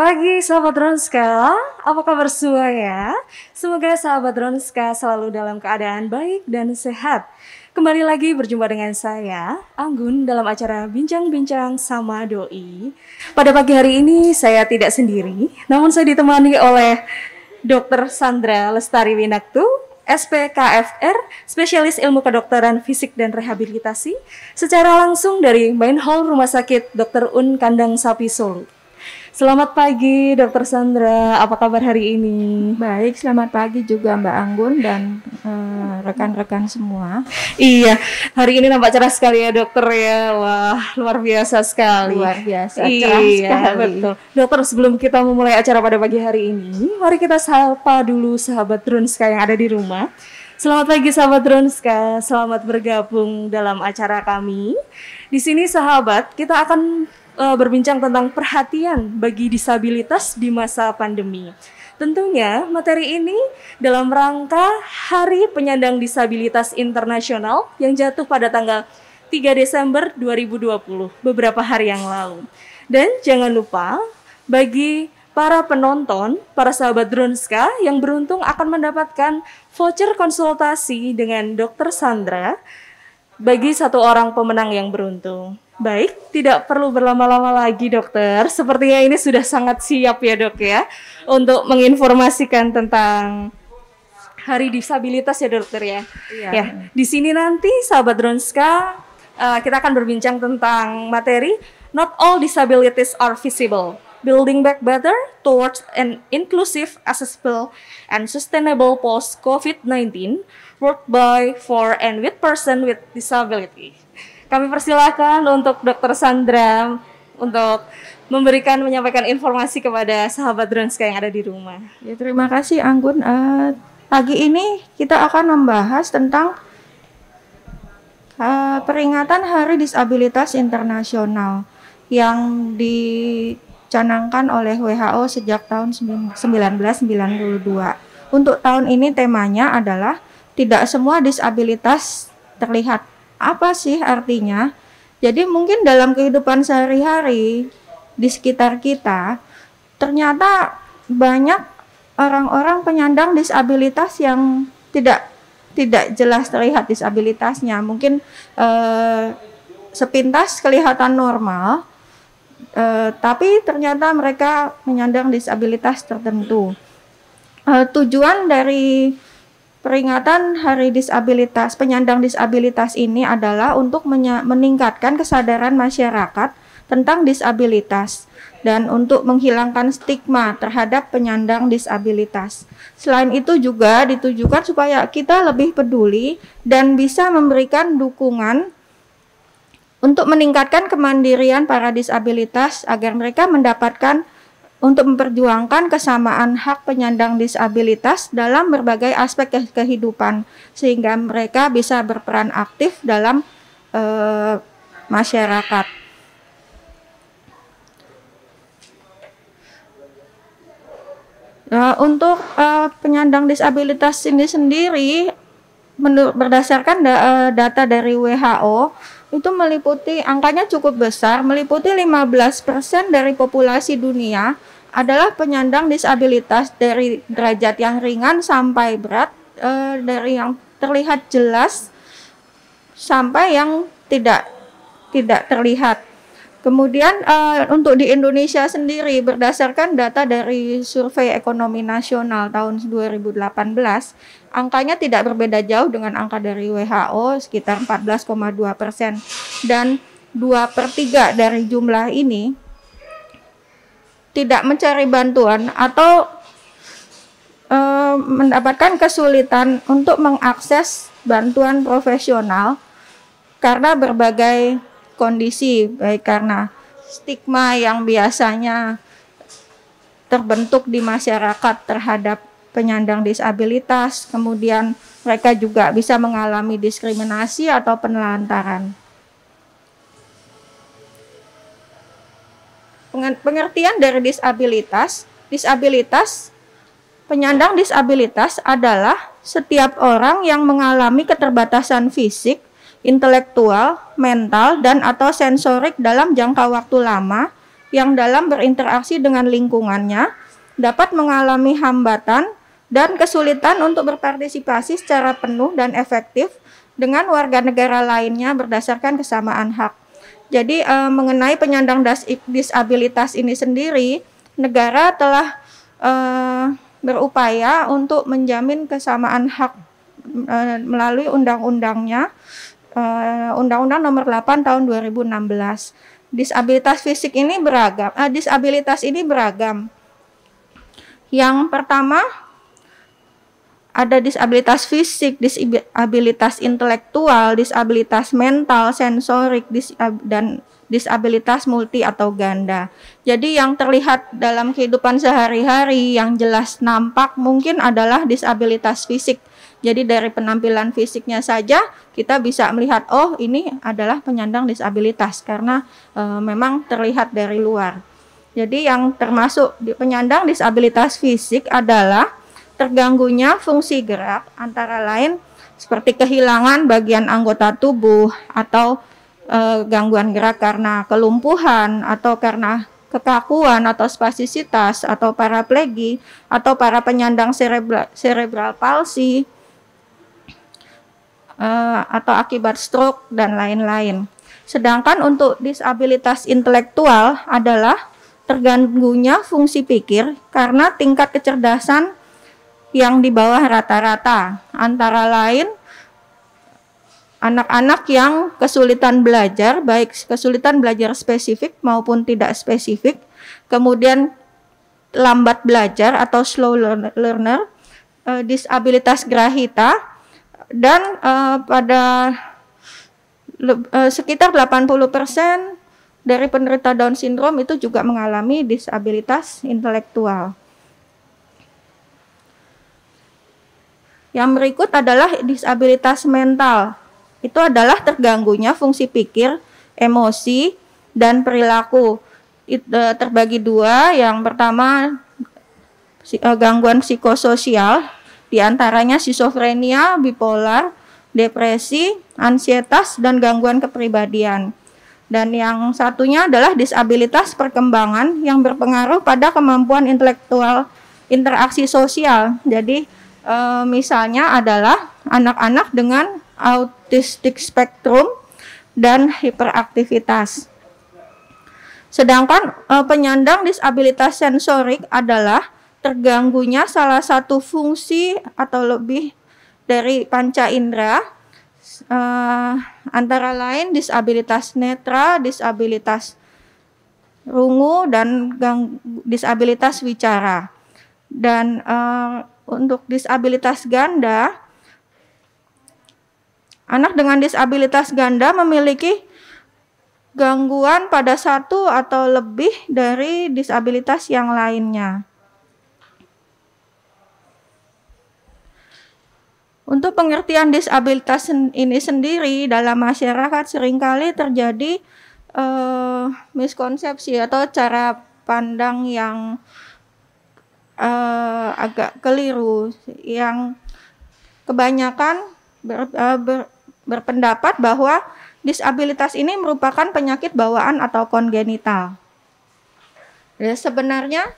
Pagi sahabat Ronska, apa kabar semua ya? Semoga sahabat Ronska selalu dalam keadaan baik dan sehat. Kembali lagi berjumpa dengan saya, Anggun, dalam acara Bincang-Bincang sama Doi. Pada pagi hari ini saya tidak sendiri, namun saya ditemani oleh Dr. Sandra Lestari Winaktu, SPKFR, spesialis ilmu kedokteran fisik dan rehabilitasi, secara langsung dari Main Hall Rumah Sakit Dr. Un Kandang Sapi Solo. Selamat pagi, Dokter Sandra. Apa kabar hari ini? Baik, selamat pagi juga Mbak Anggun dan eh, rekan-rekan uh, semua. Iya, hari ini nampak cerah sekali ya dokter ya. Wah, luar biasa sekali. Luar biasa, iya, cerah sekali. betul. Dokter, sebelum kita memulai acara pada pagi hari ini, mari kita sapa dulu sahabat Drunska yang ada di rumah. Selamat pagi sahabat Drunska, selamat bergabung dalam acara kami. Di sini sahabat, kita akan uh, berbincang tentang perhatian bagi disabilitas di masa pandemi. Tentunya materi ini dalam rangka Hari Penyandang Disabilitas Internasional yang jatuh pada tanggal 3 Desember 2020, beberapa hari yang lalu. Dan jangan lupa bagi para penonton, para sahabat Dronska yang beruntung akan mendapatkan voucher konsultasi dengan Dr. Sandra bagi satu orang pemenang yang beruntung. Baik, tidak perlu berlama-lama lagi dokter. Sepertinya ini sudah sangat siap ya dok ya untuk menginformasikan tentang Hari Disabilitas ya dokter ya. Iya. Ya, di sini nanti sahabat Dronska uh, kita akan berbincang tentang materi Not all disabilities are visible. Building back better towards an inclusive, accessible, and sustainable post-COVID-19 work by, for, and with person with disability. Kami persilahkan untuk Dr. Sandra untuk memberikan menyampaikan informasi kepada sahabat Dronska yang ada di rumah. Ya, terima kasih Anggun. Uh, pagi ini kita akan membahas tentang uh, peringatan Hari Disabilitas Internasional yang dicanangkan oleh WHO sejak tahun 1992. Untuk tahun ini temanya adalah tidak semua disabilitas terlihat apa sih artinya? Jadi mungkin dalam kehidupan sehari-hari di sekitar kita ternyata banyak orang-orang penyandang disabilitas yang tidak tidak jelas terlihat disabilitasnya. Mungkin eh, sepintas kelihatan normal, eh, tapi ternyata mereka menyandang disabilitas tertentu. Eh, tujuan dari Peringatan Hari Disabilitas Penyandang Disabilitas ini adalah untuk meningkatkan kesadaran masyarakat tentang disabilitas dan untuk menghilangkan stigma terhadap penyandang disabilitas. Selain itu juga ditujukan supaya kita lebih peduli dan bisa memberikan dukungan untuk meningkatkan kemandirian para disabilitas agar mereka mendapatkan untuk memperjuangkan kesamaan hak penyandang disabilitas dalam berbagai aspek kehidupan sehingga mereka bisa berperan aktif dalam uh, masyarakat. Nah, untuk uh, penyandang disabilitas ini sendiri, menurut berdasarkan da, uh, data dari WHO, itu meliputi angkanya cukup besar, meliputi 15% dari populasi dunia adalah penyandang disabilitas dari derajat yang ringan sampai berat, uh, dari yang terlihat jelas sampai yang tidak tidak terlihat. Kemudian uh, untuk di Indonesia sendiri berdasarkan data dari Survei Ekonomi Nasional tahun 2018, angkanya tidak berbeda jauh dengan angka dari WHO sekitar 14,2 persen. Dan 2 per 3 dari jumlah ini tidak mencari bantuan atau uh, mendapatkan kesulitan untuk mengakses bantuan profesional karena berbagai kondisi baik karena stigma yang biasanya terbentuk di masyarakat terhadap penyandang disabilitas, kemudian mereka juga bisa mengalami diskriminasi atau penelantaran. Pengertian dari disabilitas, disabilitas penyandang disabilitas adalah setiap orang yang mengalami keterbatasan fisik intelektual, mental, dan atau sensorik dalam jangka waktu lama yang dalam berinteraksi dengan lingkungannya dapat mengalami hambatan dan kesulitan untuk berpartisipasi secara penuh dan efektif dengan warga negara lainnya berdasarkan kesamaan hak. Jadi uh, mengenai penyandang disabilitas ini sendiri, negara telah uh, berupaya untuk menjamin kesamaan hak uh, melalui undang-undangnya uh, Undang-Undang Nomor 8 Tahun 2016. Disabilitas fisik ini beragam. Uh, disabilitas ini beragam. Yang pertama ada disabilitas fisik, disabilitas intelektual, disabilitas mental, sensorik, disab dan disabilitas multi atau ganda. Jadi yang terlihat dalam kehidupan sehari-hari yang jelas nampak mungkin adalah disabilitas fisik. Jadi dari penampilan fisiknya saja kita bisa melihat oh ini adalah penyandang disabilitas karena e, memang terlihat dari luar. Jadi yang termasuk di penyandang disabilitas fisik adalah terganggunya fungsi gerak antara lain seperti kehilangan bagian anggota tubuh atau e, gangguan gerak karena kelumpuhan atau karena kekakuan atau spasisitas atau paraplegi atau para penyandang cerebral, cerebral palsy uh, atau akibat stroke dan lain-lain. Sedangkan untuk disabilitas intelektual adalah terganggunya fungsi pikir karena tingkat kecerdasan yang di bawah rata-rata, antara lain anak-anak yang kesulitan belajar, baik kesulitan belajar spesifik maupun tidak spesifik, kemudian lambat belajar atau slow learner, eh, disabilitas grahita, dan uh, pada uh, sekitar 80% dari penderita Down syndrome itu juga mengalami disabilitas intelektual. Yang berikut adalah disabilitas mental. Itu adalah terganggunya fungsi pikir, emosi, dan perilaku. It, uh, terbagi dua. Yang pertama gangguan psikososial di antaranya skizofrenia, bipolar, depresi, ansietas, dan gangguan kepribadian. Dan yang satunya adalah disabilitas perkembangan yang berpengaruh pada kemampuan intelektual interaksi sosial. Jadi e, misalnya adalah anak-anak dengan autistik spektrum dan hiperaktivitas. Sedangkan e, penyandang disabilitas sensorik adalah terganggunya salah satu fungsi atau lebih dari panca indera uh, antara lain disabilitas netra, disabilitas rungu dan disabilitas wicara. Dan uh, untuk disabilitas ganda anak dengan disabilitas ganda memiliki gangguan pada satu atau lebih dari disabilitas yang lainnya. Untuk pengertian disabilitas ini sendiri dalam masyarakat sering kali terjadi uh, miskonsepsi atau cara pandang yang uh, agak keliru yang kebanyakan ber, uh, ber, berpendapat bahwa disabilitas ini merupakan penyakit bawaan atau kongenital. Ya, sebenarnya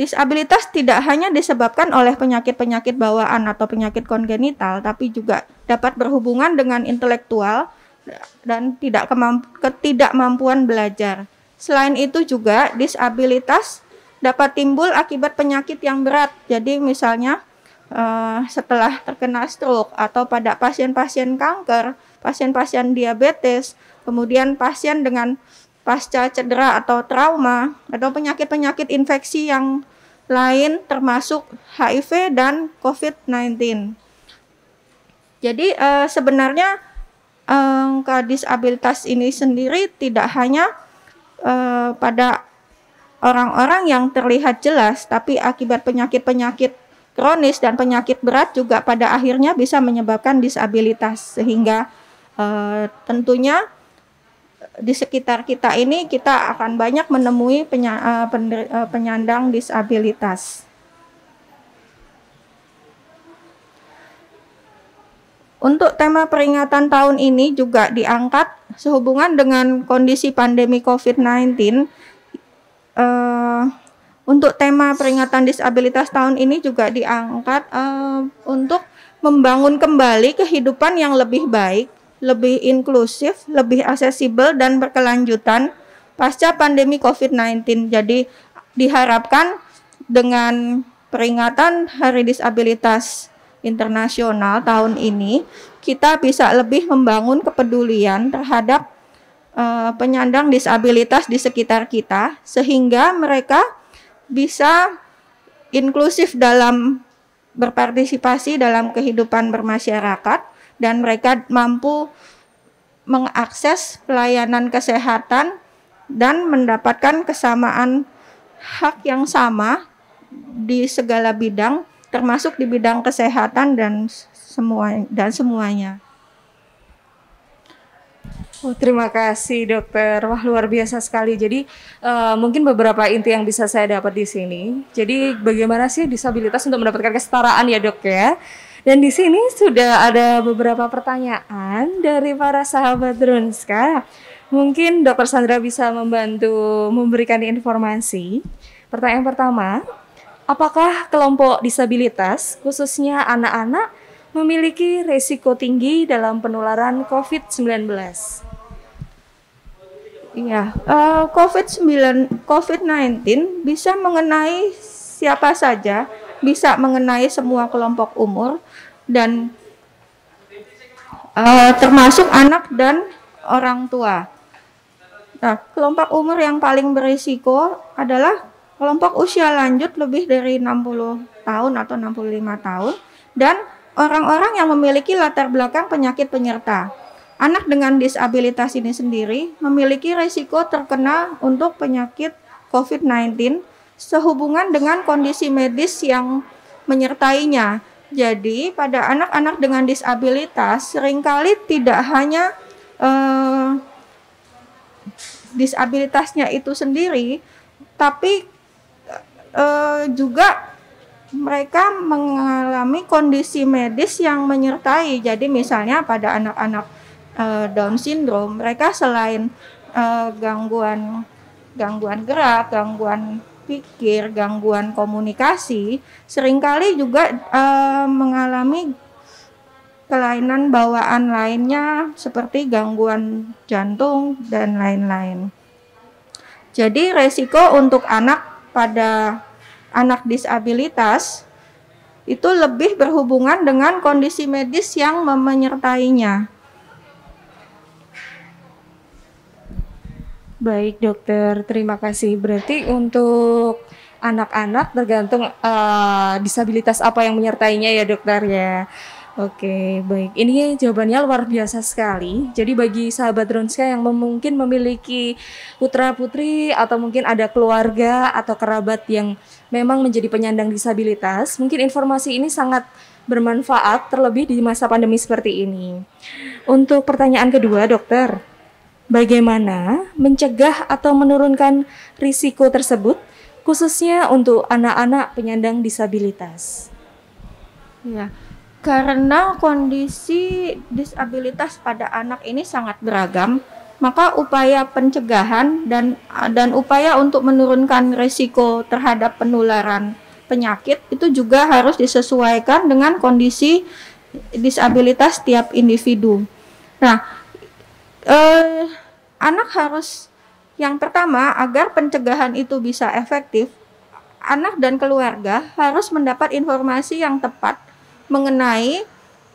Disabilitas tidak hanya disebabkan oleh penyakit-penyakit bawaan atau penyakit kongenital, tapi juga dapat berhubungan dengan intelektual dan tidak ketidakmampuan belajar. Selain itu juga disabilitas dapat timbul akibat penyakit yang berat. Jadi misalnya uh, setelah terkena stroke atau pada pasien-pasien kanker, pasien-pasien diabetes, kemudian pasien dengan pasca cedera atau trauma atau penyakit-penyakit infeksi yang lain termasuk HIV dan COVID-19. Jadi uh, sebenarnya angka disabilitas ini sendiri tidak hanya uh, pada orang-orang yang terlihat jelas, tapi akibat penyakit-penyakit kronis dan penyakit berat juga pada akhirnya bisa menyebabkan disabilitas sehingga uh, tentunya di sekitar kita ini kita akan banyak menemui penya, uh, penyandang disabilitas. Untuk tema peringatan tahun ini juga diangkat sehubungan dengan kondisi pandemi COVID-19 uh, untuk tema peringatan disabilitas tahun ini juga diangkat uh, untuk membangun kembali kehidupan yang lebih baik, lebih inklusif, lebih aksesibel dan berkelanjutan pasca pandemi COVID-19. Jadi diharapkan dengan peringatan Hari Disabilitas Internasional tahun ini kita bisa lebih membangun kepedulian terhadap uh, penyandang disabilitas di sekitar kita sehingga mereka bisa inklusif dalam berpartisipasi dalam kehidupan bermasyarakat dan mereka mampu mengakses pelayanan kesehatan dan mendapatkan kesamaan hak yang sama di segala bidang termasuk di bidang kesehatan dan semua dan semuanya. Oh, terima kasih dokter. Wah luar biasa sekali. Jadi uh, mungkin beberapa inti yang bisa saya dapat di sini. Jadi bagaimana sih disabilitas untuk mendapatkan kesetaraan ya dok ya? Dan di sini sudah ada beberapa pertanyaan dari para sahabat Drunska. Mungkin dokter Sandra bisa membantu memberikan informasi. Pertanyaan pertama, apakah kelompok disabilitas khususnya anak-anak memiliki risiko tinggi dalam penularan COVID-19? Iya, uh, COVID-19 COVID-19 bisa mengenai siapa saja, bisa mengenai semua kelompok umur dan uh, termasuk anak dan orang tua. Nah, kelompok umur yang paling berisiko adalah kelompok usia lanjut lebih dari 60 tahun atau 65 tahun dan orang-orang yang memiliki latar belakang penyakit penyerta. Anak dengan disabilitas ini sendiri memiliki risiko terkena untuk penyakit COVID-19 sehubungan dengan kondisi medis yang menyertainya. Jadi, pada anak-anak dengan disabilitas sering kali tidak hanya uh, disabilitasnya itu sendiri, tapi uh, juga mereka mengalami kondisi medis yang menyertai. Jadi, misalnya pada anak-anak uh, Down syndrome, mereka selain uh, gangguan gangguan gerak, gangguan pikir, gangguan komunikasi, sering kali juga uh, mengalami kelainan bawaan lainnya seperti gangguan jantung dan lain-lain. Jadi resiko untuk anak pada anak disabilitas itu lebih berhubungan dengan kondisi medis yang menyertainya. Baik dokter, terima kasih. Berarti untuk anak-anak tergantung uh, disabilitas apa yang menyertainya ya dokter ya. Oke, baik. Ini jawabannya luar biasa sekali. Jadi bagi sahabat Ronska yang mungkin memiliki putra-putri atau mungkin ada keluarga atau kerabat yang memang menjadi penyandang disabilitas, mungkin informasi ini sangat bermanfaat terlebih di masa pandemi seperti ini. Untuk pertanyaan kedua, dokter, bagaimana mencegah atau menurunkan risiko tersebut, khususnya untuk anak-anak penyandang disabilitas. Ya, karena kondisi disabilitas pada anak ini sangat beragam, maka upaya pencegahan dan dan upaya untuk menurunkan risiko terhadap penularan penyakit itu juga harus disesuaikan dengan kondisi disabilitas tiap individu. Nah, eh, anak harus yang pertama agar pencegahan itu bisa efektif, anak dan keluarga harus mendapat informasi yang tepat mengenai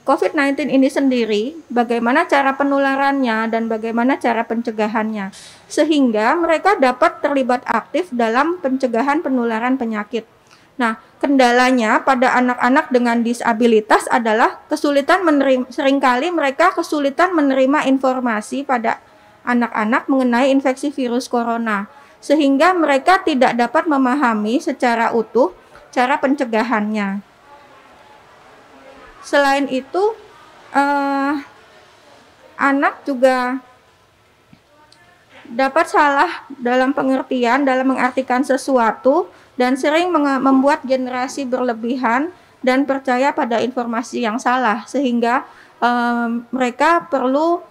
COVID-19 ini sendiri, bagaimana cara penularannya dan bagaimana cara pencegahannya, sehingga mereka dapat terlibat aktif dalam pencegahan penularan penyakit. Nah, kendalanya pada anak-anak dengan disabilitas adalah kesulitan menerima, sering kali mereka kesulitan menerima informasi pada anak-anak mengenai infeksi virus corona, sehingga mereka tidak dapat memahami secara utuh cara pencegahannya. Selain itu, uh, anak juga dapat salah dalam pengertian dalam mengartikan sesuatu dan sering membuat generasi berlebihan dan percaya pada informasi yang salah sehingga um, mereka perlu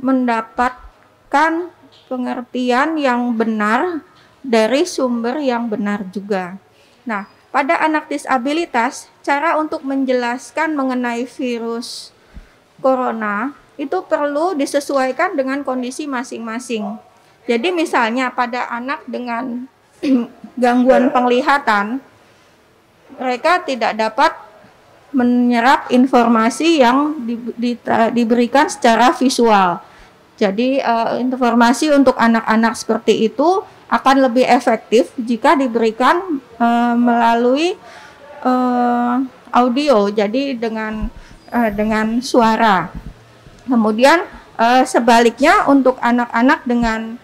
mendapatkan pengertian yang benar dari sumber yang benar juga. Nah, pada anak disabilitas, cara untuk menjelaskan mengenai virus corona itu perlu disesuaikan dengan kondisi masing-masing. Jadi misalnya pada anak dengan gangguan penglihatan, mereka tidak dapat menyerap informasi yang di, di, diberikan secara visual. Jadi uh, informasi untuk anak-anak seperti itu akan lebih efektif jika diberikan uh, melalui uh, audio. Jadi dengan uh, dengan suara. Kemudian uh, sebaliknya untuk anak-anak dengan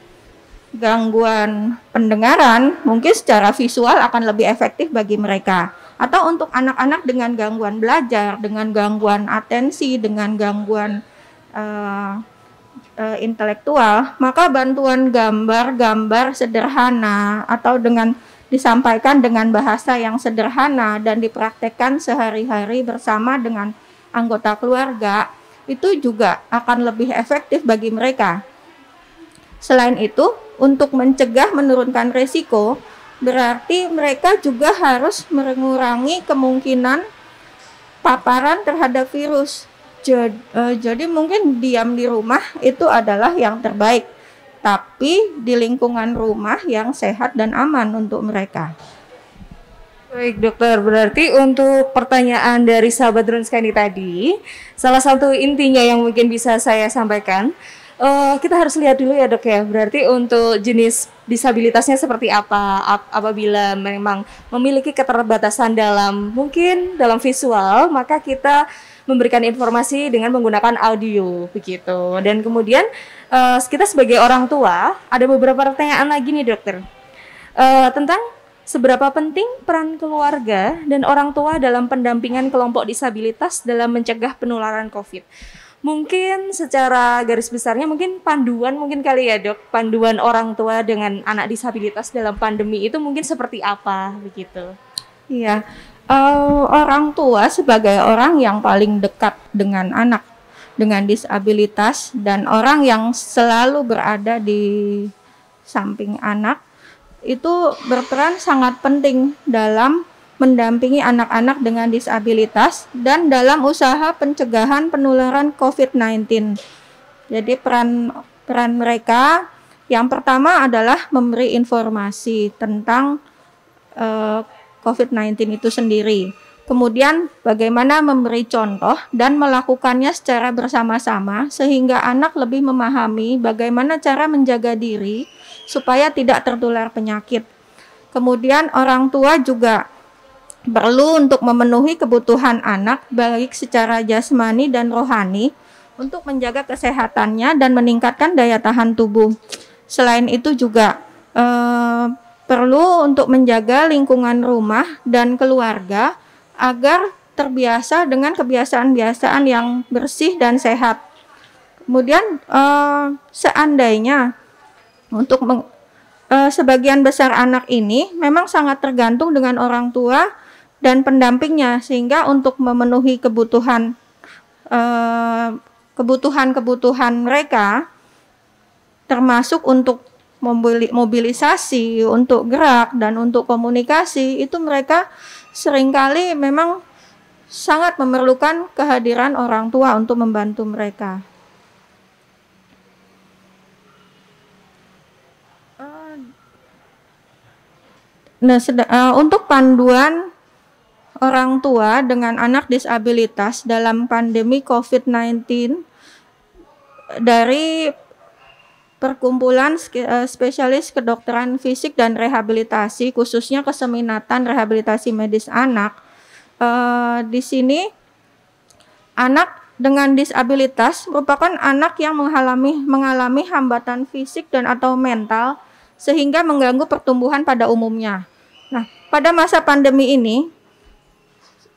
gangguan pendengaran mungkin secara visual akan lebih efektif bagi mereka atau untuk anak-anak dengan gangguan belajar, dengan gangguan atensi, dengan gangguan uh, uh, intelektual, maka bantuan gambar-gambar sederhana atau dengan disampaikan dengan bahasa yang sederhana dan dipraktekkan sehari-hari bersama dengan anggota keluarga itu juga akan lebih efektif bagi mereka. Selain itu, untuk mencegah menurunkan resiko, berarti mereka juga harus mengurangi kemungkinan paparan terhadap virus. Jadi, uh, jadi mungkin diam di rumah itu adalah yang terbaik, tapi di lingkungan rumah yang sehat dan aman untuk mereka. Baik dokter, berarti untuk pertanyaan dari sahabat Drunskani tadi, salah satu intinya yang mungkin bisa saya sampaikan, uh, kita harus lihat dulu ya dok ya. Berarti untuk jenis disabilitasnya seperti apa? Ap apabila memang memiliki keterbatasan dalam mungkin dalam visual, maka kita memberikan informasi dengan menggunakan audio begitu. Dan kemudian uh, kita sebagai orang tua ada beberapa pertanyaan lagi nih dokter uh, tentang seberapa penting peran keluarga dan orang tua dalam pendampingan kelompok disabilitas dalam mencegah penularan COVID mungkin secara garis besarnya mungkin panduan mungkin kali ya dok. Panduan orang tua dengan anak disabilitas dalam pandemi itu mungkin seperti apa begitu? Iya. Uh, orang tua sebagai orang yang paling dekat dengan anak dengan disabilitas dan orang yang selalu berada di samping anak itu berperan sangat penting dalam mendampingi anak-anak dengan disabilitas dan dalam usaha pencegahan penularan COVID-19. Jadi peran peran mereka yang pertama adalah memberi informasi tentang uh, eh, COVID-19 itu sendiri. Kemudian bagaimana memberi contoh dan melakukannya secara bersama-sama sehingga anak lebih memahami bagaimana cara menjaga diri supaya tidak tertular penyakit. Kemudian orang tua juga perlu untuk memenuhi kebutuhan anak baik secara jasmani dan rohani untuk menjaga kesehatannya dan meningkatkan daya tahan tubuh. Selain itu juga eh, perlu untuk menjaga lingkungan rumah dan keluarga agar terbiasa dengan kebiasaan-kebiasaan yang bersih dan sehat. Kemudian eh, seandainya untuk meng, eh, sebagian besar anak ini memang sangat tergantung dengan orang tua dan pendampingnya sehingga untuk memenuhi kebutuhan eh, kebutuhan-kebutuhan mereka termasuk untuk mobilisasi, untuk gerak dan untuk komunikasi itu mereka sering kali memang sangat memerlukan kehadiran orang tua untuk membantu mereka. Nah, uh, untuk panduan orang tua dengan anak disabilitas dalam pandemi COVID-19 dari Perkumpulan eh, Spesialis Kedokteran Fisik dan Rehabilitasi khususnya keseminatan rehabilitasi medis anak. Uh, di sini anak dengan disabilitas merupakan anak yang mengalami mengalami hambatan fisik dan atau mental sehingga mengganggu pertumbuhan pada umumnya. Nah, pada masa pandemi ini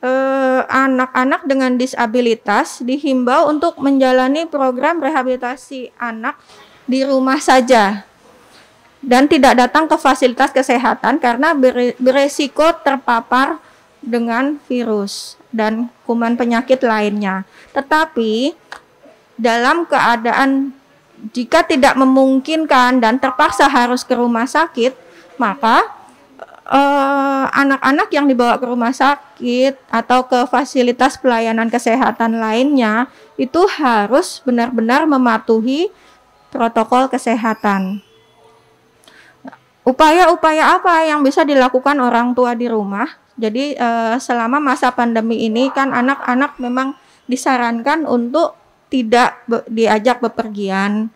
Eh, anak-anak dengan disabilitas dihimbau untuk menjalani program rehabilitasi anak di rumah saja dan tidak datang ke fasilitas kesehatan karena beresiko terpapar dengan virus dan kuman penyakit lainnya. Tetapi dalam keadaan jika tidak memungkinkan dan terpaksa harus ke rumah sakit, maka eh, anak-anak yang dibawa ke rumah sakit atau ke fasilitas pelayanan kesehatan lainnya itu harus benar-benar mematuhi protokol kesehatan. Upaya-upaya apa yang bisa dilakukan orang tua di rumah? Jadi eh, selama masa pandemi ini kan anak-anak memang disarankan untuk tidak be diajak bepergian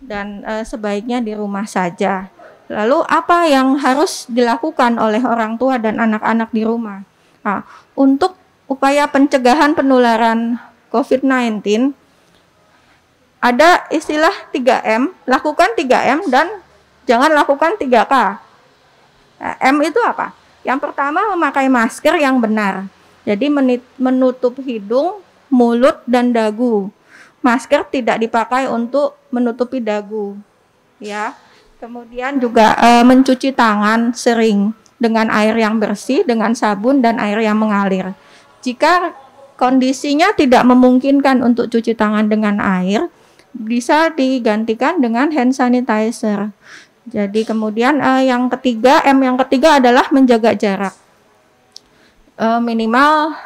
dan eh, sebaiknya di rumah saja. Lalu apa yang harus dilakukan oleh orang tua dan anak-anak di rumah? Nah, untuk upaya pencegahan penularan COVID-19 ada istilah 3M, lakukan 3M dan jangan lakukan 3K. Nah, M itu apa? Yang pertama memakai masker yang benar. Jadi menutup hidung, mulut dan dagu. Masker tidak dipakai untuk menutupi dagu. Ya. Kemudian juga e, mencuci tangan sering dengan air yang bersih, dengan sabun dan air yang mengalir. Jika kondisinya tidak memungkinkan untuk cuci tangan dengan air, bisa digantikan dengan hand sanitizer. Jadi kemudian uh, yang ketiga M yang ketiga adalah menjaga jarak uh, minimal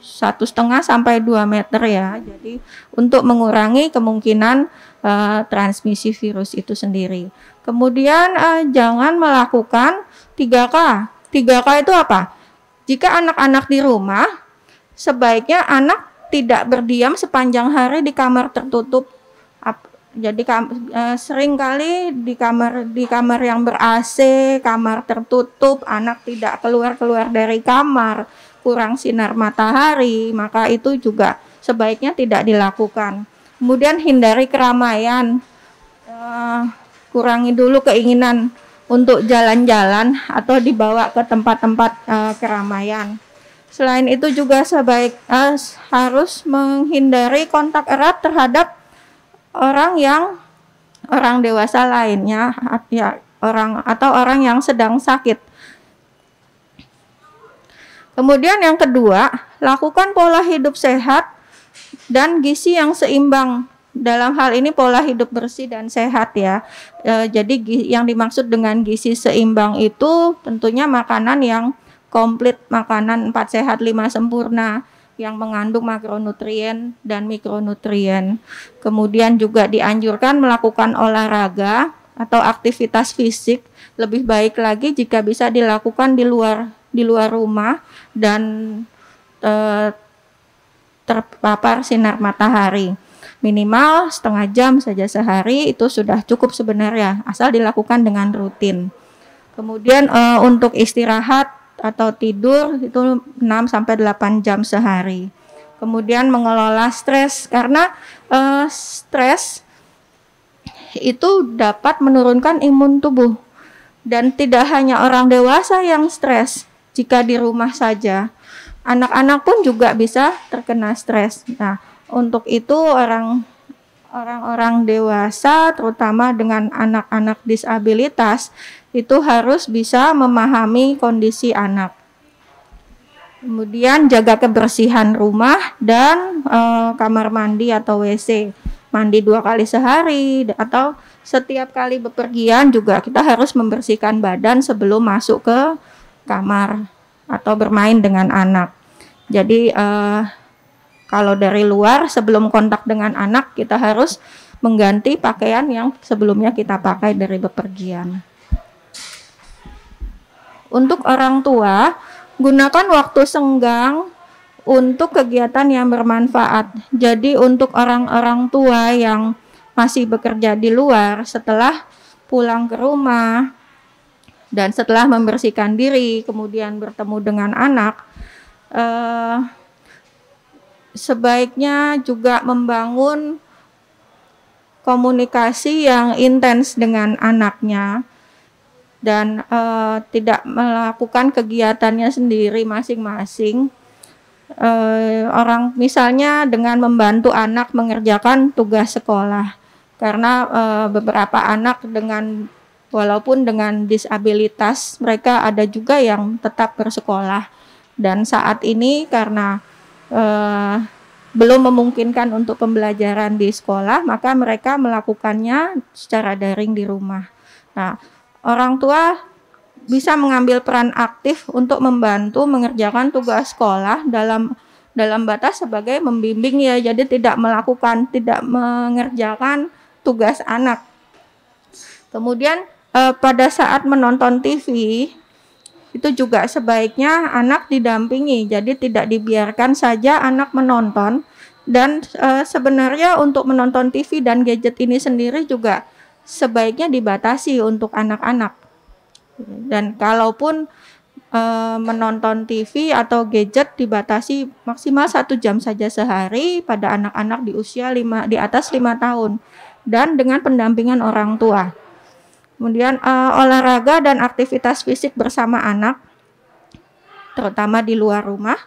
satu setengah sampai 2 meter ya. Jadi untuk mengurangi kemungkinan uh, transmisi virus itu sendiri. Kemudian uh, jangan melakukan 3K. 3K itu apa? Jika anak-anak di rumah, sebaiknya anak tidak berdiam sepanjang hari di kamar tertutup jadi uh, sering kali di kamar di kamar yang ber AC, kamar tertutup, anak tidak keluar-keluar dari kamar, kurang sinar matahari, maka itu juga sebaiknya tidak dilakukan. Kemudian hindari keramaian, uh, kurangi dulu keinginan untuk jalan-jalan atau dibawa ke tempat-tempat uh, keramaian. Selain itu juga sebaik uh, harus menghindari kontak erat terhadap orang yang orang dewasa lainnya ya orang atau orang yang sedang sakit. Kemudian yang kedua, lakukan pola hidup sehat dan gizi yang seimbang. Dalam hal ini pola hidup bersih dan sehat ya. E, jadi yang dimaksud dengan gizi seimbang itu tentunya makanan yang komplit, makanan empat sehat lima sempurna yang mengandung makronutrien dan mikronutrien. Kemudian juga dianjurkan melakukan olahraga atau aktivitas fisik lebih baik lagi jika bisa dilakukan di luar di luar rumah dan e, terpapar sinar matahari. Minimal setengah jam saja sehari itu sudah cukup sebenarnya asal dilakukan dengan rutin. Kemudian e, untuk istirahat atau tidur itu 6 sampai 8 jam sehari. Kemudian mengelola stres karena uh, stres itu dapat menurunkan imun tubuh dan tidak hanya orang dewasa yang stres jika di rumah saja. Anak-anak pun juga bisa terkena stres. Nah, untuk itu orang orang-orang dewasa terutama dengan anak-anak disabilitas itu harus bisa memahami kondisi anak. Kemudian jaga kebersihan rumah dan e, kamar mandi atau WC. Mandi dua kali sehari atau setiap kali bepergian juga kita harus membersihkan badan sebelum masuk ke kamar atau bermain dengan anak. Jadi e, kalau dari luar sebelum kontak dengan anak kita harus mengganti pakaian yang sebelumnya kita pakai dari bepergian. Untuk orang tua, gunakan waktu senggang untuk kegiatan yang bermanfaat. Jadi untuk orang-orang tua yang masih bekerja di luar setelah pulang ke rumah dan setelah membersihkan diri kemudian bertemu dengan anak eh, sebaiknya juga membangun komunikasi yang intens dengan anaknya dan uh, tidak melakukan kegiatannya sendiri masing-masing. Uh, orang misalnya dengan membantu anak mengerjakan tugas sekolah karena uh, beberapa anak dengan walaupun dengan disabilitas mereka ada juga yang tetap bersekolah dan saat ini karena uh, belum memungkinkan untuk pembelajaran di sekolah maka mereka melakukannya secara daring di rumah. Nah, orang tua bisa mengambil peran aktif untuk membantu mengerjakan tugas sekolah dalam dalam batas sebagai membimbing ya jadi tidak melakukan tidak mengerjakan tugas anak kemudian eh, pada saat menonton TV itu juga sebaiknya anak didampingi. Jadi tidak dibiarkan saja anak menonton. Dan eh, sebenarnya untuk menonton TV dan gadget ini sendiri juga sebaiknya dibatasi untuk anak-anak. Dan kalaupun uh, menonton TV atau gadget dibatasi maksimal satu jam saja sehari pada anak-anak di usia lima di atas lima tahun. Dan dengan pendampingan orang tua. Kemudian uh, olahraga dan aktivitas fisik bersama anak, terutama di luar rumah.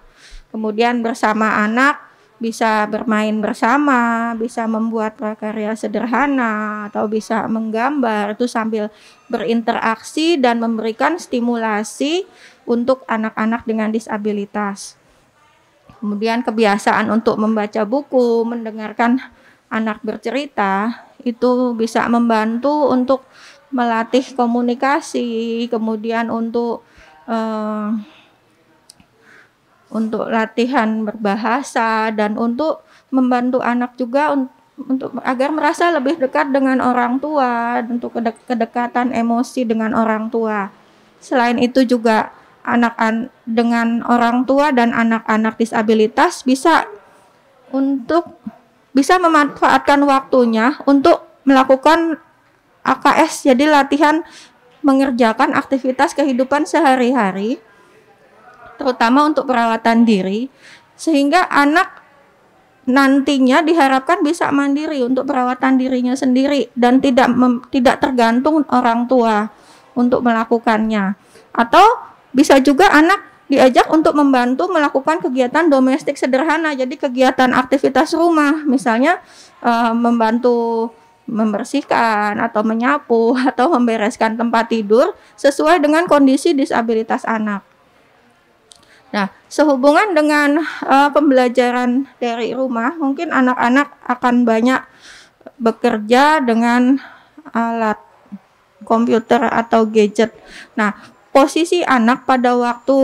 Kemudian bersama anak bisa bermain bersama, bisa membuat prakarya sederhana atau bisa menggambar itu sambil berinteraksi dan memberikan stimulasi untuk anak-anak dengan disabilitas. Kemudian kebiasaan untuk membaca buku, mendengarkan anak bercerita itu bisa membantu untuk melatih komunikasi, kemudian untuk uh, untuk latihan berbahasa dan untuk membantu anak juga untuk agar merasa lebih dekat dengan orang tua, untuk kedekatan emosi dengan orang tua. Selain itu juga anak-anak dengan orang tua dan anak-anak disabilitas bisa untuk bisa memanfaatkan waktunya untuk melakukan AKS jadi latihan mengerjakan aktivitas kehidupan sehari-hari terutama untuk perawatan diri sehingga anak nantinya diharapkan bisa mandiri untuk perawatan dirinya sendiri dan tidak mem, tidak tergantung orang tua untuk melakukannya atau bisa juga anak diajak untuk membantu melakukan kegiatan domestik sederhana. Jadi kegiatan aktivitas rumah, misalnya uh, membantu membersihkan atau menyapu atau membereskan tempat tidur sesuai dengan kondisi disabilitas anak. Nah, sehubungan dengan uh, pembelajaran dari rumah, mungkin anak-anak akan banyak bekerja dengan alat komputer atau gadget. Nah, posisi anak pada waktu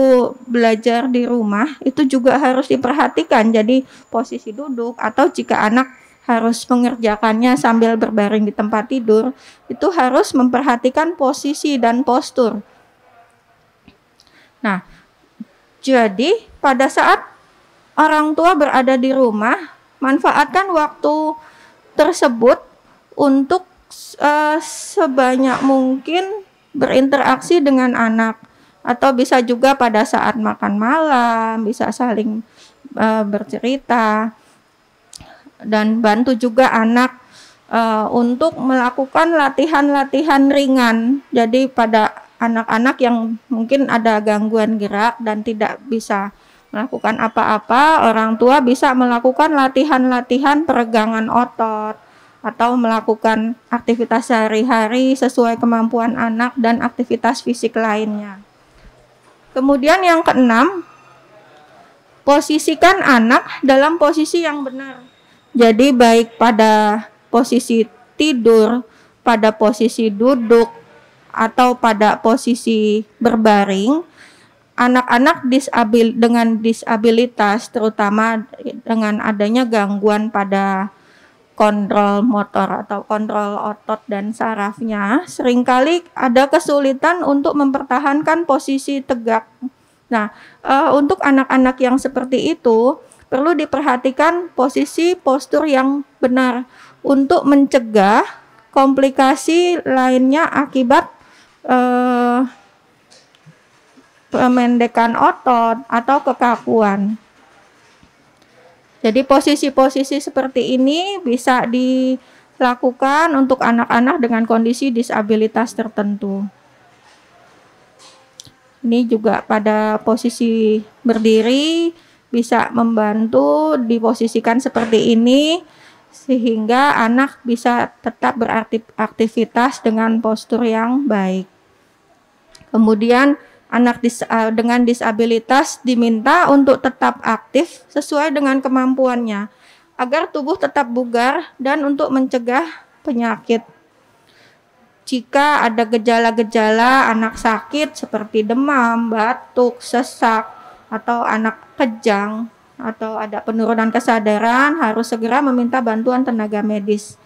belajar di rumah itu juga harus diperhatikan. Jadi posisi duduk atau jika anak harus mengerjakannya sambil berbaring di tempat tidur, itu harus memperhatikan posisi dan postur. Nah, jadi pada saat orang tua berada di rumah, manfaatkan waktu tersebut untuk uh, sebanyak mungkin berinteraksi dengan anak atau bisa juga pada saat makan malam bisa saling uh, bercerita dan bantu juga anak uh, untuk melakukan latihan-latihan ringan. Jadi pada anak-anak yang mungkin ada gangguan gerak dan tidak bisa melakukan apa-apa, orang tua bisa melakukan latihan-latihan peregangan otot atau melakukan aktivitas sehari-hari sesuai kemampuan anak dan aktivitas fisik lainnya. Kemudian yang keenam, posisikan anak dalam posisi yang benar. Jadi baik pada posisi tidur, pada posisi duduk, atau pada posisi berbaring, anak-anak disabil dengan disabilitas terutama dengan adanya gangguan pada kontrol motor atau kontrol otot dan sarafnya, sering kali ada kesulitan untuk mempertahankan posisi tegak. Nah, uh, untuk anak-anak yang seperti itu, perlu diperhatikan posisi postur yang benar untuk mencegah komplikasi lainnya akibat uh, pemendekan otot atau kekakuan. Jadi posisi-posisi seperti ini bisa dilakukan untuk anak-anak dengan kondisi disabilitas tertentu. Ini juga pada posisi berdiri bisa membantu diposisikan seperti ini sehingga anak bisa tetap beraktivitas dengan postur yang baik. Kemudian anak dis, uh, dengan disabilitas diminta untuk tetap aktif sesuai dengan kemampuannya agar tubuh tetap bugar dan untuk mencegah penyakit. jika ada gejala-gejala anak sakit seperti demam, batuk, sesak, atau anak kejang, atau ada penurunan kesadaran, harus segera meminta bantuan tenaga medis.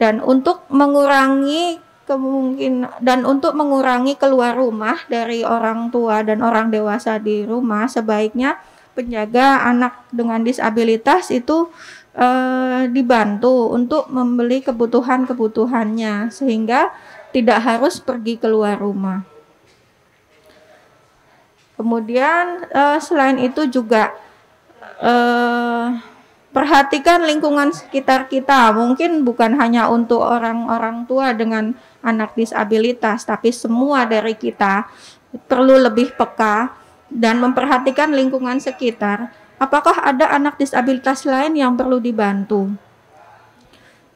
Dan untuk mengurangi kemungkinan dan untuk mengurangi keluar rumah dari orang tua dan orang dewasa di rumah, sebaiknya penjaga anak dengan disabilitas itu eh, dibantu untuk membeli kebutuhan-kebutuhannya sehingga tidak harus pergi keluar rumah. Kemudian eh, selain itu juga eh, perhatikan lingkungan sekitar kita. Mungkin bukan hanya untuk orang-orang tua dengan anak disabilitas, tapi semua dari kita perlu lebih peka dan memperhatikan lingkungan sekitar apakah ada anak disabilitas lain yang perlu dibantu?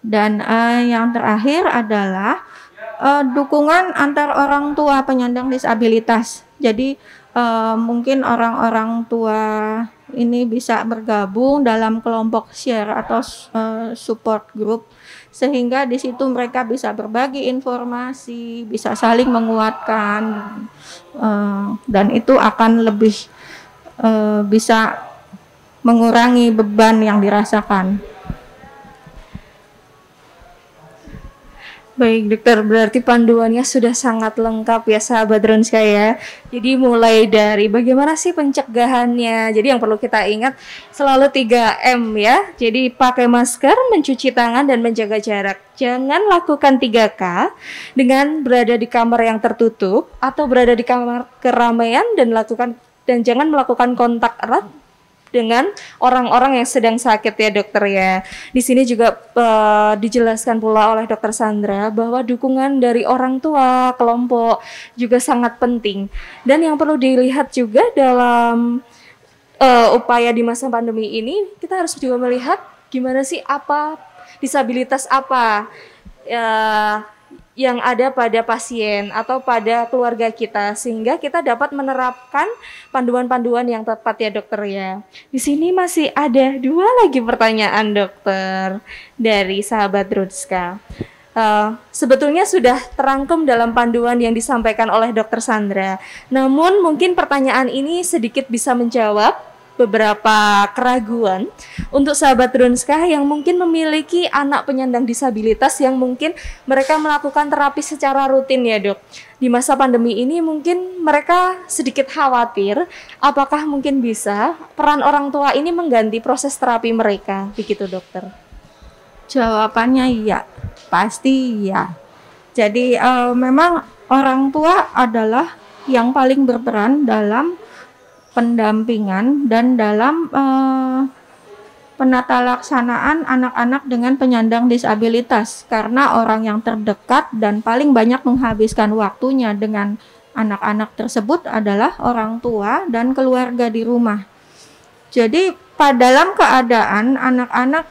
Dan uh, yang terakhir adalah uh, dukungan antar orang tua penyandang disabilitas. Jadi uh, mungkin orang-orang tua ini bisa bergabung dalam kelompok share atau uh, support group sehingga di situ mereka bisa berbagi informasi, bisa saling menguatkan uh, dan itu akan lebih uh, bisa mengurangi beban yang dirasakan. Baik dokter, berarti panduannya sudah sangat lengkap ya sahabat Ronska ya. Jadi mulai dari bagaimana sih pencegahannya. Jadi yang perlu kita ingat selalu 3M ya. Jadi pakai masker, mencuci tangan dan menjaga jarak. Jangan lakukan 3K dengan berada di kamar yang tertutup atau berada di kamar keramaian dan lakukan dan jangan melakukan kontak erat dengan orang-orang yang sedang sakit ya dokter ya. Di sini juga uh, dijelaskan pula oleh dokter Sandra bahwa dukungan dari orang tua, kelompok juga sangat penting. Dan yang perlu dilihat juga dalam uh, upaya di masa pandemi ini, kita harus juga melihat gimana sih apa disabilitas apa uh, yang ada pada pasien atau pada keluarga kita sehingga kita dapat menerapkan panduan-panduan yang tepat ya dokter ya. Di sini masih ada dua lagi pertanyaan dokter dari sahabat Rutska. Uh, sebetulnya sudah terangkum dalam panduan yang disampaikan oleh dokter Sandra. Namun mungkin pertanyaan ini sedikit bisa menjawab beberapa keraguan untuk sahabat Drunska yang mungkin memiliki anak penyandang disabilitas yang mungkin mereka melakukan terapi secara rutin ya dok. Di masa pandemi ini mungkin mereka sedikit khawatir apakah mungkin bisa peran orang tua ini mengganti proses terapi mereka, begitu dokter? Jawabannya iya, pasti iya. Jadi uh, memang orang tua adalah yang paling berperan dalam pendampingan dan dalam uh, penata laksanaan anak-anak dengan penyandang disabilitas karena orang yang terdekat dan paling banyak menghabiskan waktunya dengan anak-anak tersebut adalah orang tua dan keluarga di rumah. Jadi pada dalam keadaan anak-anak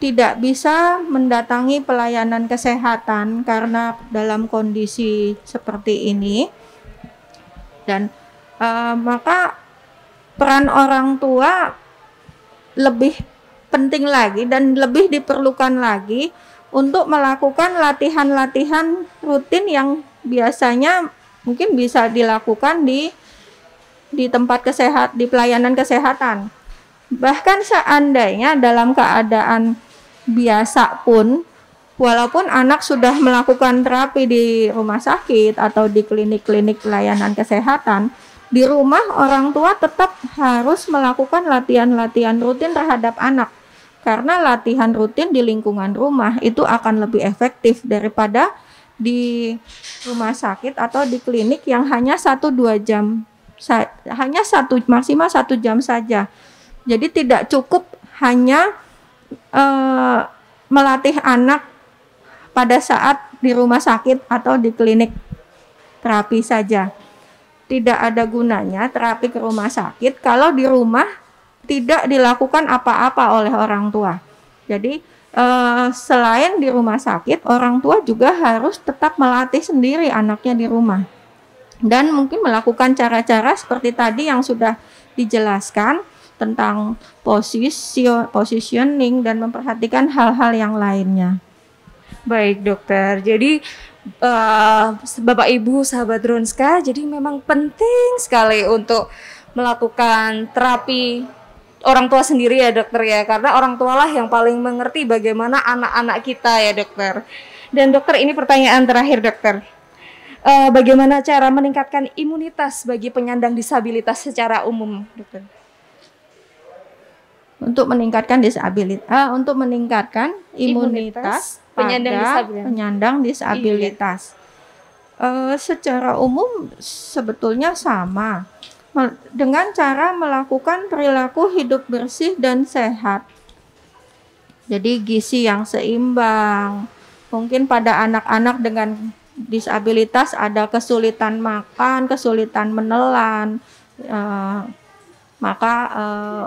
tidak bisa mendatangi pelayanan kesehatan karena dalam kondisi seperti ini dan uh, maka peran orang tua lebih penting lagi dan lebih diperlukan lagi untuk melakukan latihan-latihan rutin yang biasanya mungkin bisa dilakukan di di tempat kesehat di pelayanan kesehatan. Bahkan seandainya dalam keadaan biasa pun walaupun anak sudah melakukan terapi di rumah sakit atau di klinik-klinik pelayanan kesehatan, di rumah orang tua tetap harus melakukan latihan-latihan rutin terhadap anak. Karena latihan rutin di lingkungan rumah itu akan lebih efektif daripada di rumah sakit atau di klinik yang hanya satu dua jam hanya satu maksimal satu jam saja. Jadi tidak cukup hanya uh, melatih anak pada saat di rumah sakit atau di klinik terapi saja tidak ada gunanya terapi ke rumah sakit kalau di rumah tidak dilakukan apa-apa oleh orang tua. Jadi eh, selain di rumah sakit, orang tua juga harus tetap melatih sendiri anaknya di rumah dan mungkin melakukan cara-cara seperti tadi yang sudah dijelaskan tentang posisi positioning dan memperhatikan hal-hal yang lainnya. Baik dokter, jadi uh, Bapak Ibu sahabat Dronska, jadi memang penting sekali untuk melakukan terapi orang tua sendiri ya dokter ya karena orang tualah yang paling mengerti bagaimana anak-anak kita ya dokter. Dan dokter ini pertanyaan terakhir dokter. Uh, bagaimana cara meningkatkan imunitas bagi penyandang disabilitas secara umum, dokter? Untuk meningkatkan disabilitas, uh, untuk meningkatkan imunitas, imunitas penyandang disabilitas. Penyandang disabilitas. Iya. Uh, secara umum sebetulnya sama dengan cara melakukan perilaku hidup bersih dan sehat. Jadi gizi yang seimbang. Mungkin pada anak-anak dengan disabilitas ada kesulitan makan, kesulitan menelan, uh, maka uh,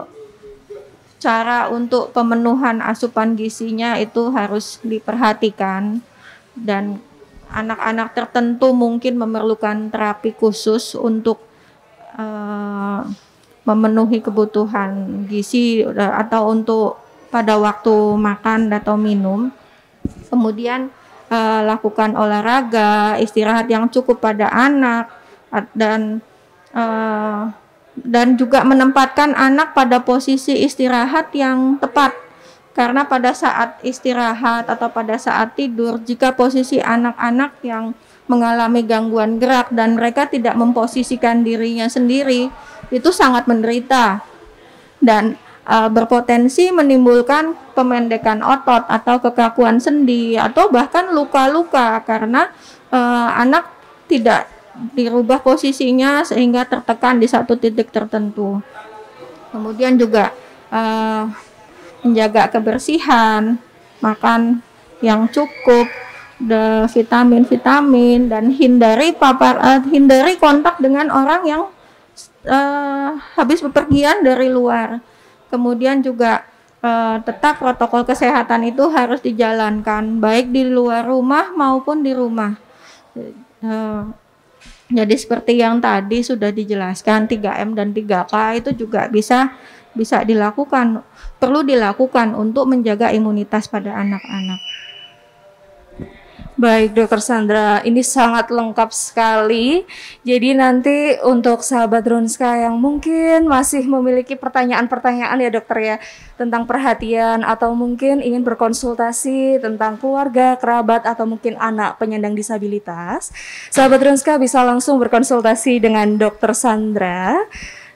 cara untuk pemenuhan asupan gizinya itu harus diperhatikan dan anak-anak tertentu mungkin memerlukan terapi khusus untuk uh, memenuhi kebutuhan gizi atau untuk pada waktu makan atau minum. Kemudian uh, lakukan olahraga, istirahat yang cukup pada anak dan uh, dan juga menempatkan anak pada posisi istirahat yang tepat. Karena pada saat istirahat atau pada saat tidur jika posisi anak-anak yang mengalami gangguan gerak dan mereka tidak memposisikan dirinya sendiri itu sangat menderita. Dan uh, berpotensi menimbulkan pemendekan otot atau kekakuan sendi atau bahkan luka-luka karena uh, anak tidak dirubah posisinya sehingga tertekan di satu titik tertentu. Kemudian juga uh, menjaga kebersihan, makan yang cukup, vitamin-vitamin dan hindari papar uh, hindari kontak dengan orang yang uh, habis bepergian dari luar Kemudian juga uh, tetap protokol kesehatan itu harus dijalankan baik di luar rumah maupun di rumah. Uh, jadi seperti yang tadi sudah dijelaskan 3M dan 3K itu juga bisa bisa dilakukan perlu dilakukan untuk menjaga imunitas pada anak-anak. Baik, Dokter Sandra, ini sangat lengkap sekali. Jadi nanti untuk sahabat Ronska yang mungkin masih memiliki pertanyaan-pertanyaan ya dokter ya tentang perhatian atau mungkin ingin berkonsultasi tentang keluarga, kerabat atau mungkin anak penyandang disabilitas, sahabat Ronska bisa langsung berkonsultasi dengan Dokter Sandra.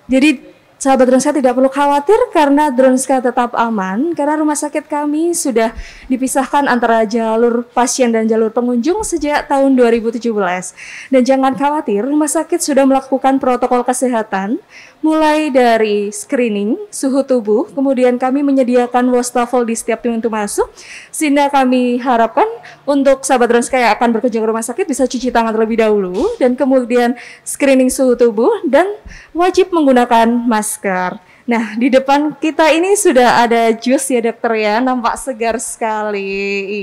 Jadi Sahabat Dronska tidak perlu khawatir karena Dronska tetap aman karena rumah sakit kami sudah dipisahkan antara jalur pasien dan jalur pengunjung sejak tahun 2017. Dan jangan khawatir, rumah sakit sudah melakukan protokol kesehatan mulai dari screening suhu tubuh, kemudian kami menyediakan wastafel di setiap pintu masuk, sehingga kami harapkan untuk sahabat Dronska yang akan berkunjung ke rumah sakit bisa cuci tangan terlebih dahulu, dan kemudian screening suhu tubuh, dan wajib menggunakan masker. Nah, di depan kita ini sudah ada jus ya dokter ya, nampak segar sekali.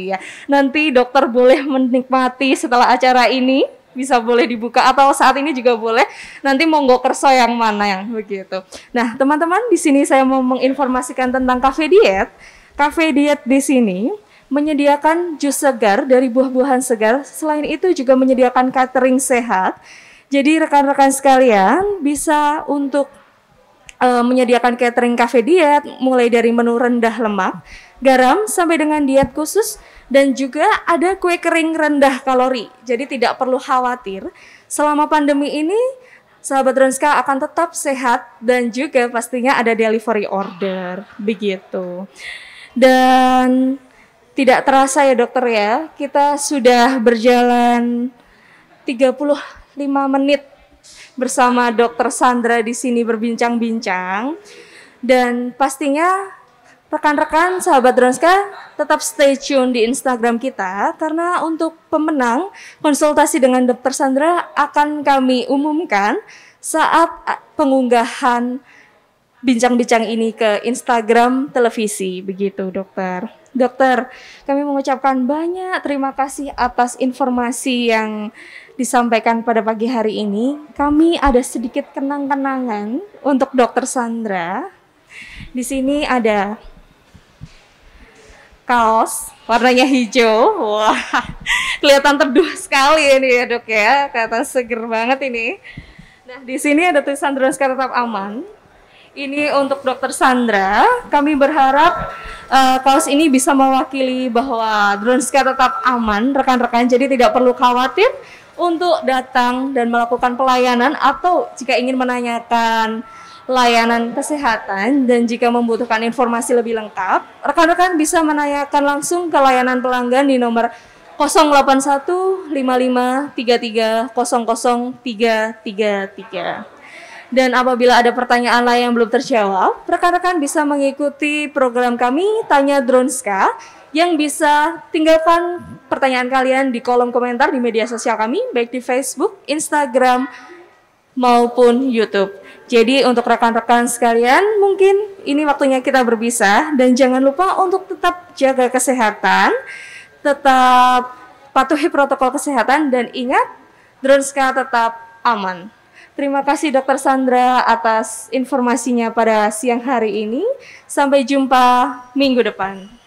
Iya, nanti dokter boleh menikmati setelah acara ini bisa boleh dibuka atau saat ini juga boleh. Nanti monggo kerso yang mana yang begitu. Nah, teman-teman di sini saya mau menginformasikan tentang kafe diet. Kafe diet di sini menyediakan jus segar dari buah-buahan segar. Selain itu juga menyediakan catering sehat. Jadi rekan-rekan sekalian bisa untuk uh, menyediakan catering kafe diet mulai dari menu rendah lemak, garam sampai dengan diet khusus dan juga ada kue kering rendah kalori. Jadi tidak perlu khawatir selama pandemi ini sahabat Ronska akan tetap sehat dan juga pastinya ada delivery order begitu. Dan tidak terasa ya dokter ya, kita sudah berjalan 35 menit bersama dokter Sandra di sini berbincang-bincang dan pastinya rekan-rekan sahabat Dronska tetap stay tune di Instagram kita karena untuk pemenang konsultasi dengan Dokter Sandra akan kami umumkan saat pengunggahan bincang-bincang ini ke Instagram televisi begitu dokter. Dokter, kami mengucapkan banyak terima kasih atas informasi yang disampaikan pada pagi hari ini. Kami ada sedikit kenang-kenangan untuk Dokter Sandra. Di sini ada kaos warnanya hijau. Wah, kelihatan teduh sekali ini ya dok ya, kelihatan seger banget ini. Nah di sini ada tulisan Dronska tetap aman. Ini untuk Dokter Sandra. Kami berharap uh, kaos ini bisa mewakili bahwa Dronska tetap aman, rekan-rekan. Jadi tidak perlu khawatir untuk datang dan melakukan pelayanan atau jika ingin menanyakan layanan kesehatan dan jika membutuhkan informasi lebih lengkap, rekan-rekan bisa menanyakan langsung ke layanan pelanggan di nomor 081533000333. Dan apabila ada pertanyaan lain yang belum terjawab, rekan-rekan bisa mengikuti program kami Tanya Dronska yang bisa tinggalkan pertanyaan kalian di kolom komentar di media sosial kami, baik di Facebook, Instagram, maupun YouTube. Jadi untuk rekan-rekan sekalian, mungkin ini waktunya kita berpisah dan jangan lupa untuk tetap jaga kesehatan, tetap patuhi protokol kesehatan dan ingat Dronska tetap aman. Terima kasih Dokter Sandra atas informasinya pada siang hari ini. Sampai jumpa minggu depan.